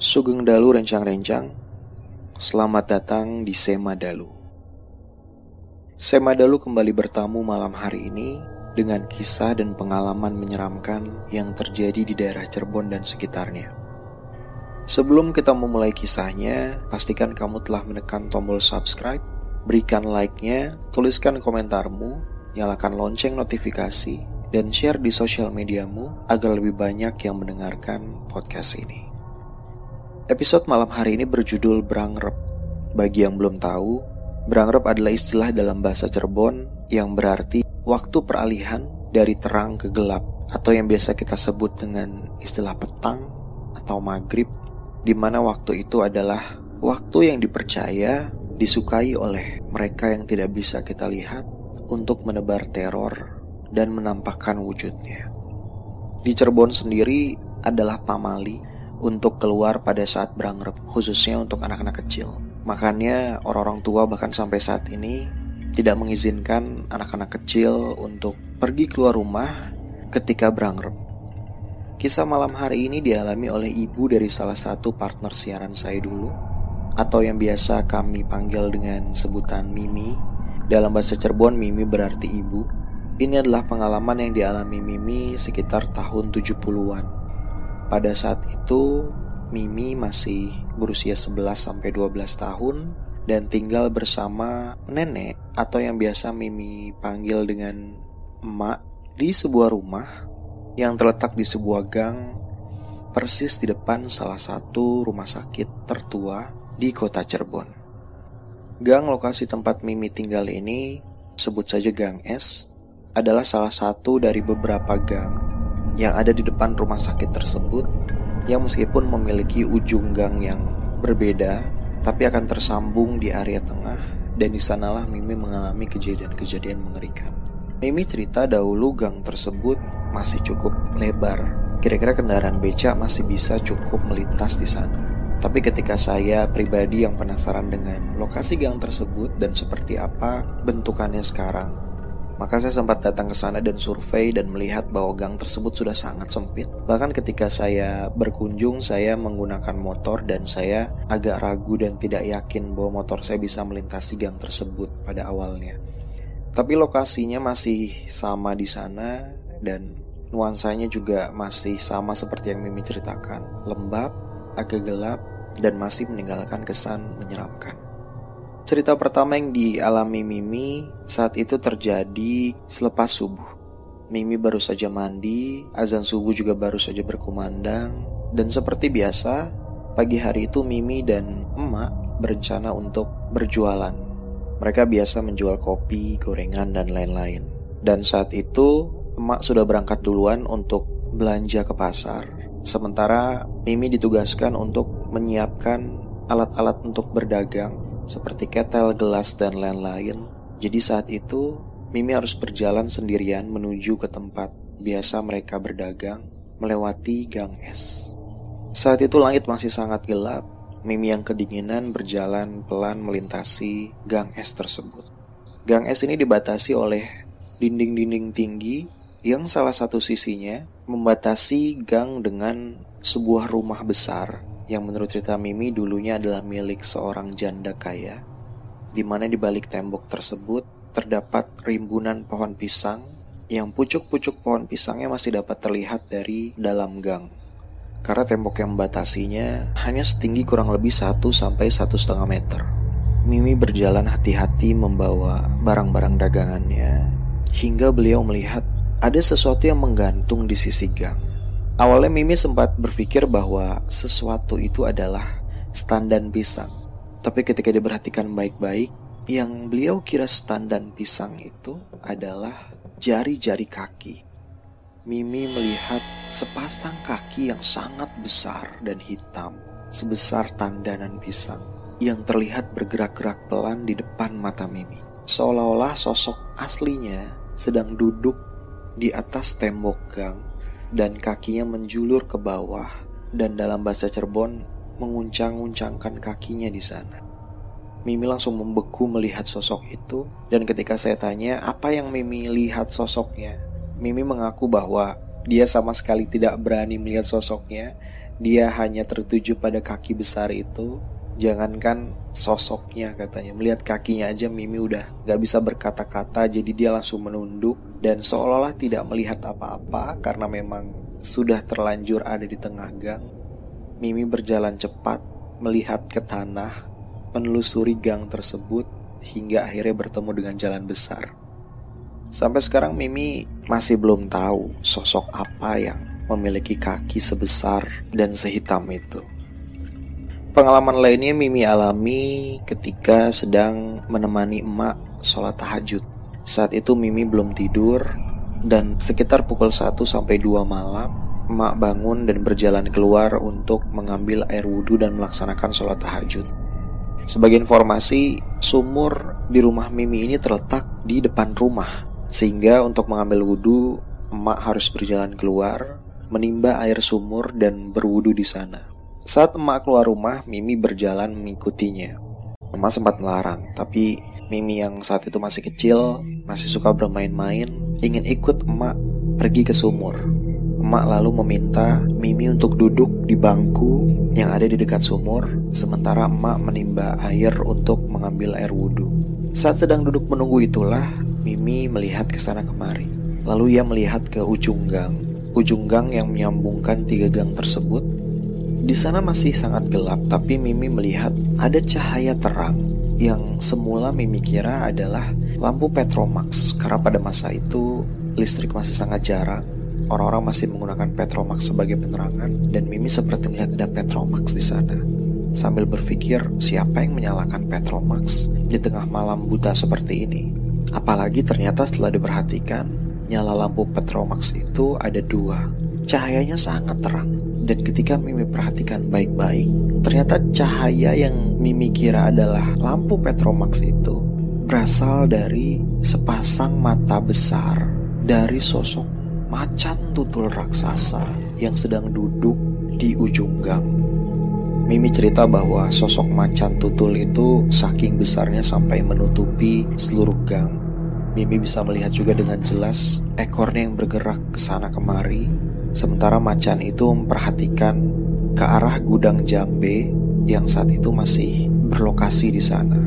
Sugeng Dalu Rencang-Rencang. Selamat datang di Sema Dalu. Sema Dalu kembali bertamu malam hari ini Dengan kisah dan pengalaman menyeramkan yang terjadi di daerah Cirebon dan sekitarnya. Sebelum kita memulai kisahnya Pastikan kamu telah menekan tombol subscribe Berikan like-nya, tuliskan komentarmu Nyalakan lonceng notifikasi dan share di sosial mediamu agar lebih banyak yang mendengarkan podcast ini. Episode malam hari ini berjudul Brangrep. Bagi yang belum tahu, Brangrep adalah istilah dalam bahasa Cirebon yang berarti waktu peralihan dari terang ke gelap atau yang biasa kita sebut dengan istilah petang atau maghrib di mana waktu itu adalah waktu yang dipercaya disukai oleh mereka yang tidak bisa kita lihat untuk menebar teror dan menampakkan wujudnya. Di Cirebon sendiri adalah pamali untuk keluar pada saat berangrep, khususnya untuk anak-anak kecil. Makanya orang-orang tua bahkan sampai saat ini tidak mengizinkan anak-anak kecil untuk pergi keluar rumah ketika berangrep. Kisah malam hari ini dialami oleh ibu dari salah satu partner siaran saya dulu, atau yang biasa kami panggil dengan sebutan Mimi. Dalam bahasa Cirebon, Mimi berarti ibu. Ini adalah pengalaman yang dialami Mimi sekitar tahun 70-an. Pada saat itu, Mimi masih berusia 11 sampai 12 tahun dan tinggal bersama nenek atau yang biasa Mimi panggil dengan emak di sebuah rumah yang terletak di sebuah gang persis di depan salah satu rumah sakit tertua di kota Cirebon. Gang lokasi tempat Mimi tinggal ini sebut saja Gang S adalah salah satu dari beberapa gang yang ada di depan rumah sakit tersebut yang meskipun memiliki ujung gang yang berbeda tapi akan tersambung di area tengah dan di sanalah Mimi mengalami kejadian-kejadian mengerikan. Mimi cerita dahulu gang tersebut masih cukup lebar. Kira-kira kendaraan beca masih bisa cukup melintas di sana. Tapi ketika saya pribadi yang penasaran dengan lokasi gang tersebut dan seperti apa bentukannya sekarang, maka saya sempat datang ke sana dan survei dan melihat bahwa gang tersebut sudah sangat sempit. Bahkan ketika saya berkunjung, saya menggunakan motor dan saya agak ragu dan tidak yakin bahwa motor saya bisa melintasi gang tersebut pada awalnya. Tapi lokasinya masih sama di sana dan nuansanya juga masih sama seperti yang Mimi ceritakan. Lembab, agak gelap, dan masih meninggalkan kesan menyeramkan. Cerita pertama yang dialami Mimi saat itu terjadi selepas subuh. Mimi baru saja mandi, azan subuh juga baru saja berkumandang, dan seperti biasa, pagi hari itu Mimi dan emak berencana untuk berjualan. Mereka biasa menjual kopi, gorengan, dan lain-lain. Dan saat itu, emak sudah berangkat duluan untuk belanja ke pasar. Sementara Mimi ditugaskan untuk menyiapkan alat-alat untuk berdagang seperti ketel, gelas, dan lain-lain. Jadi saat itu, Mimi harus berjalan sendirian menuju ke tempat biasa mereka berdagang melewati gang es. Saat itu langit masih sangat gelap, Mimi yang kedinginan berjalan pelan melintasi gang es tersebut. Gang es ini dibatasi oleh dinding-dinding tinggi yang salah satu sisinya membatasi gang dengan sebuah rumah besar yang menurut cerita Mimi dulunya adalah milik seorang janda kaya, di mana di balik tembok tersebut terdapat rimbunan pohon pisang yang pucuk-pucuk pohon pisangnya masih dapat terlihat dari dalam gang. Karena tembok yang membatasinya hanya setinggi kurang lebih 1 sampai satu setengah meter. Mimi berjalan hati-hati membawa barang-barang dagangannya hingga beliau melihat ada sesuatu yang menggantung di sisi gang. Awalnya Mimi sempat berpikir bahwa sesuatu itu adalah standan pisang. Tapi ketika diperhatikan baik-baik, yang beliau kira standan pisang itu adalah jari-jari kaki. Mimi melihat sepasang kaki yang sangat besar dan hitam, sebesar tandanan pisang, yang terlihat bergerak-gerak pelan di depan mata Mimi. Seolah-olah sosok aslinya sedang duduk di atas tembok gang dan kakinya menjulur ke bawah dan dalam bahasa Cirebon menguncang-uncangkan kakinya di sana. Mimi langsung membeku melihat sosok itu dan ketika saya tanya apa yang Mimi lihat sosoknya, Mimi mengaku bahwa dia sama sekali tidak berani melihat sosoknya dia hanya tertuju pada kaki besar itu. Jangankan sosoknya katanya Melihat kakinya aja Mimi udah gak bisa berkata-kata Jadi dia langsung menunduk Dan seolah-olah tidak melihat apa-apa Karena memang sudah terlanjur ada di tengah gang Mimi berjalan cepat Melihat ke tanah Menelusuri gang tersebut Hingga akhirnya bertemu dengan jalan besar Sampai sekarang Mimi masih belum tahu sosok apa yang memiliki kaki sebesar dan sehitam itu. Pengalaman lainnya Mimi alami ketika sedang menemani emak sholat tahajud. Saat itu Mimi belum tidur dan sekitar pukul 1 sampai 2 malam emak bangun dan berjalan keluar untuk mengambil air wudhu dan melaksanakan sholat tahajud. Sebagai informasi, sumur di rumah Mimi ini terletak di depan rumah. Sehingga untuk mengambil wudhu, emak harus berjalan keluar, menimba air sumur dan berwudhu di sana. Saat emak keluar rumah, Mimi berjalan mengikutinya. Emak sempat melarang, tapi Mimi yang saat itu masih kecil, masih suka bermain-main, ingin ikut emak pergi ke sumur. Emak lalu meminta Mimi untuk duduk di bangku yang ada di dekat sumur, sementara emak menimba air untuk mengambil air wudhu. Saat sedang duduk menunggu itulah, Mimi melihat ke sana kemari. Lalu ia melihat ke ujung gang. Ujung gang yang menyambungkan tiga gang tersebut di sana masih sangat gelap, tapi Mimi melihat ada cahaya terang yang semula Mimi kira adalah lampu Petromax karena pada masa itu listrik masih sangat jarang. Orang-orang masih menggunakan Petromax sebagai penerangan dan Mimi seperti melihat ada Petromax di sana. Sambil berpikir siapa yang menyalakan Petromax di tengah malam buta seperti ini. Apalagi ternyata setelah diperhatikan, nyala lampu Petromax itu ada dua. Cahayanya sangat terang dan ketika Mimi perhatikan baik-baik, ternyata cahaya yang Mimi kira adalah lampu Petromax itu berasal dari sepasang mata besar dari sosok macan tutul raksasa yang sedang duduk di ujung gang. Mimi cerita bahwa sosok macan tutul itu saking besarnya sampai menutupi seluruh gang. Mimi bisa melihat juga dengan jelas ekornya yang bergerak ke sana kemari Sementara macan itu memperhatikan ke arah gudang jambe yang saat itu masih berlokasi di sana.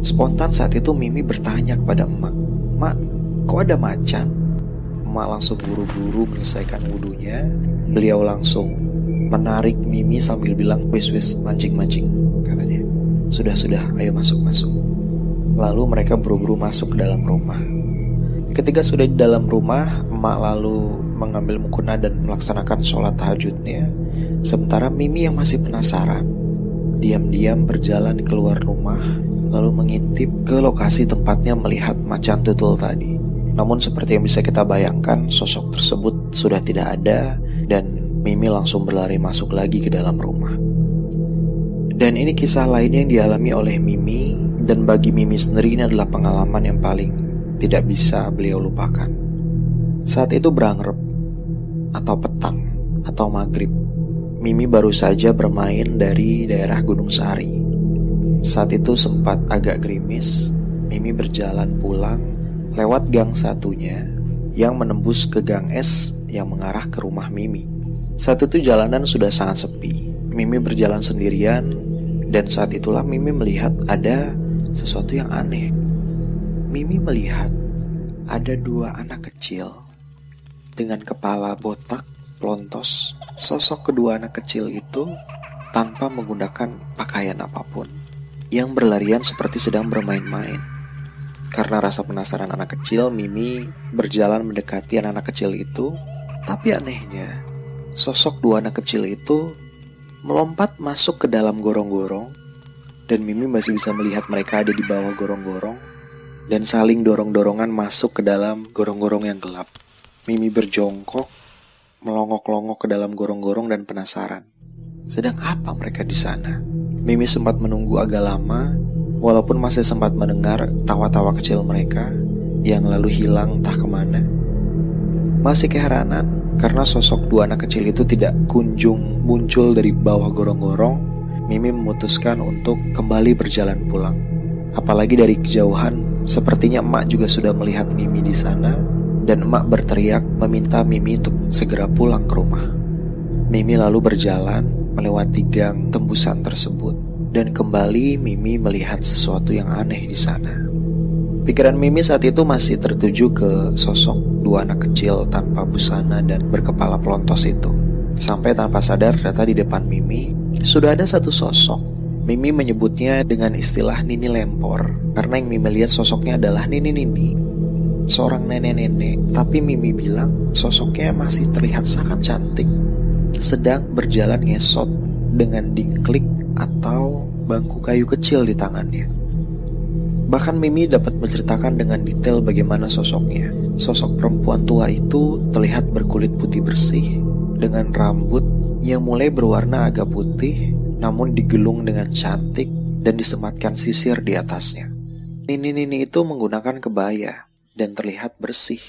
Spontan saat itu Mimi bertanya kepada emak, Mak, kok ada macan? Emak langsung buru-buru menyelesaikan wudhunya. Beliau langsung menarik Mimi sambil bilang, Wis wis mancing-mancing, katanya. Sudah-sudah, ayo masuk-masuk. Lalu mereka buru-buru masuk ke dalam rumah. Ketika sudah di dalam rumah, emak lalu mengambil mukuna dan melaksanakan sholat tahajudnya, sementara Mimi yang masih penasaran, diam-diam berjalan keluar rumah, lalu mengintip ke lokasi tempatnya melihat macan tutul tadi. Namun seperti yang bisa kita bayangkan, sosok tersebut sudah tidak ada dan Mimi langsung berlari masuk lagi ke dalam rumah. Dan ini kisah lainnya yang dialami oleh Mimi dan bagi Mimi sendiri ini adalah pengalaman yang paling tidak bisa beliau lupakan. Saat itu berangrep atau petang atau maghrib. Mimi baru saja bermain dari daerah Gunung Sari. Saat itu sempat agak gerimis, Mimi berjalan pulang lewat gang satunya yang menembus ke gang S yang mengarah ke rumah Mimi. Saat itu jalanan sudah sangat sepi. Mimi berjalan sendirian dan saat itulah Mimi melihat ada sesuatu yang aneh. Mimi melihat ada dua anak kecil dengan kepala botak, pelontos, sosok kedua anak kecil itu tanpa menggunakan pakaian apa pun, yang berlarian seperti sedang bermain-main. Karena rasa penasaran anak kecil, Mimi berjalan mendekati anak-anak kecil itu, tapi anehnya, sosok dua anak kecil itu melompat masuk ke dalam gorong-gorong, dan Mimi masih bisa melihat mereka ada di bawah gorong-gorong, dan saling dorong-dorongan masuk ke dalam gorong-gorong yang gelap. Mimi berjongkok, melongok-longok ke dalam gorong-gorong dan penasaran. Sedang apa mereka di sana? Mimi sempat menunggu agak lama, walaupun masih sempat mendengar tawa-tawa kecil mereka yang lalu hilang entah ke mana. Masih keheranan karena sosok dua anak kecil itu tidak kunjung muncul dari bawah gorong-gorong, Mimi memutuskan untuk kembali berjalan pulang. Apalagi dari kejauhan, sepertinya emak juga sudah melihat Mimi di sana dan emak berteriak meminta Mimi untuk segera pulang ke rumah. Mimi lalu berjalan melewati gang tembusan tersebut dan kembali Mimi melihat sesuatu yang aneh di sana. Pikiran Mimi saat itu masih tertuju ke sosok dua anak kecil tanpa busana dan berkepala pelontos itu. Sampai tanpa sadar ternyata di depan Mimi sudah ada satu sosok. Mimi menyebutnya dengan istilah Nini Lempor karena yang Mimi lihat sosoknya adalah Nini Nini. Seorang nenek-nenek, tapi Mimi bilang sosoknya masih terlihat sangat cantik. Sedang berjalan ngesot dengan dingklik atau bangku kayu kecil di tangannya. Bahkan Mimi dapat menceritakan dengan detail bagaimana sosoknya. Sosok perempuan tua itu terlihat berkulit putih bersih dengan rambut yang mulai berwarna agak putih namun digelung dengan cantik dan disematkan sisir di atasnya. Nini-nini itu menggunakan kebaya dan terlihat bersih,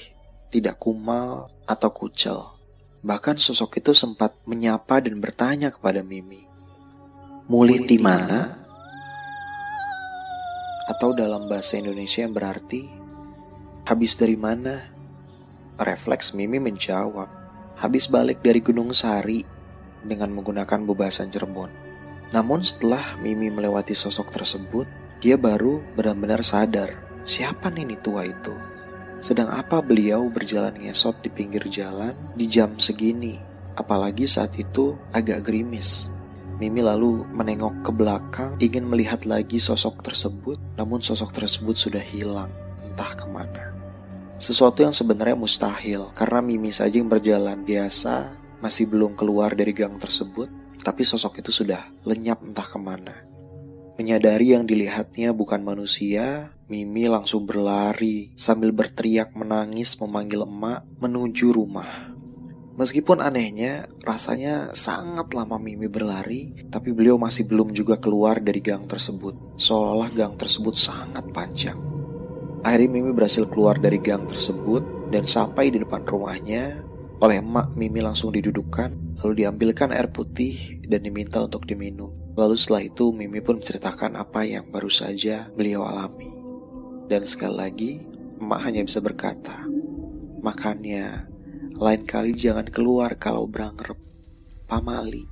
tidak kumal atau kucel. Bahkan sosok itu sempat menyapa dan bertanya kepada Mimi, "Muliti mana?" Atau dalam bahasa Indonesia yang berarti, "Habis dari mana?" Refleks Mimi menjawab, habis balik dari Gunung Sari dengan menggunakan bebasan Cirebon. Namun setelah Mimi melewati sosok tersebut, dia baru benar-benar sadar siapa nih tua itu. Sedang apa beliau berjalan ngesot di pinggir jalan di jam segini, apalagi saat itu agak gerimis. Mimi lalu menengok ke belakang ingin melihat lagi sosok tersebut, namun sosok tersebut sudah hilang, entah ke mana. Sesuatu yang sebenarnya mustahil karena Mimi saja yang berjalan biasa masih belum keluar dari gang tersebut, tapi sosok itu sudah lenyap entah ke mana. Menyadari yang dilihatnya bukan manusia, Mimi langsung berlari sambil berteriak menangis memanggil emak menuju rumah. Meskipun anehnya, rasanya sangat lama Mimi berlari, tapi beliau masih belum juga keluar dari gang tersebut, seolah-olah gang tersebut sangat panjang. Akhirnya Mimi berhasil keluar dari gang tersebut dan sampai di depan rumahnya. Oleh emak, Mimi langsung didudukkan, lalu diambilkan air putih dan diminta untuk diminum. Lalu setelah itu Mimi pun menceritakan apa yang baru saja beliau alami. Dan sekali lagi, emak hanya bisa berkata, Makannya, lain kali jangan keluar kalau berangrep. Pamali.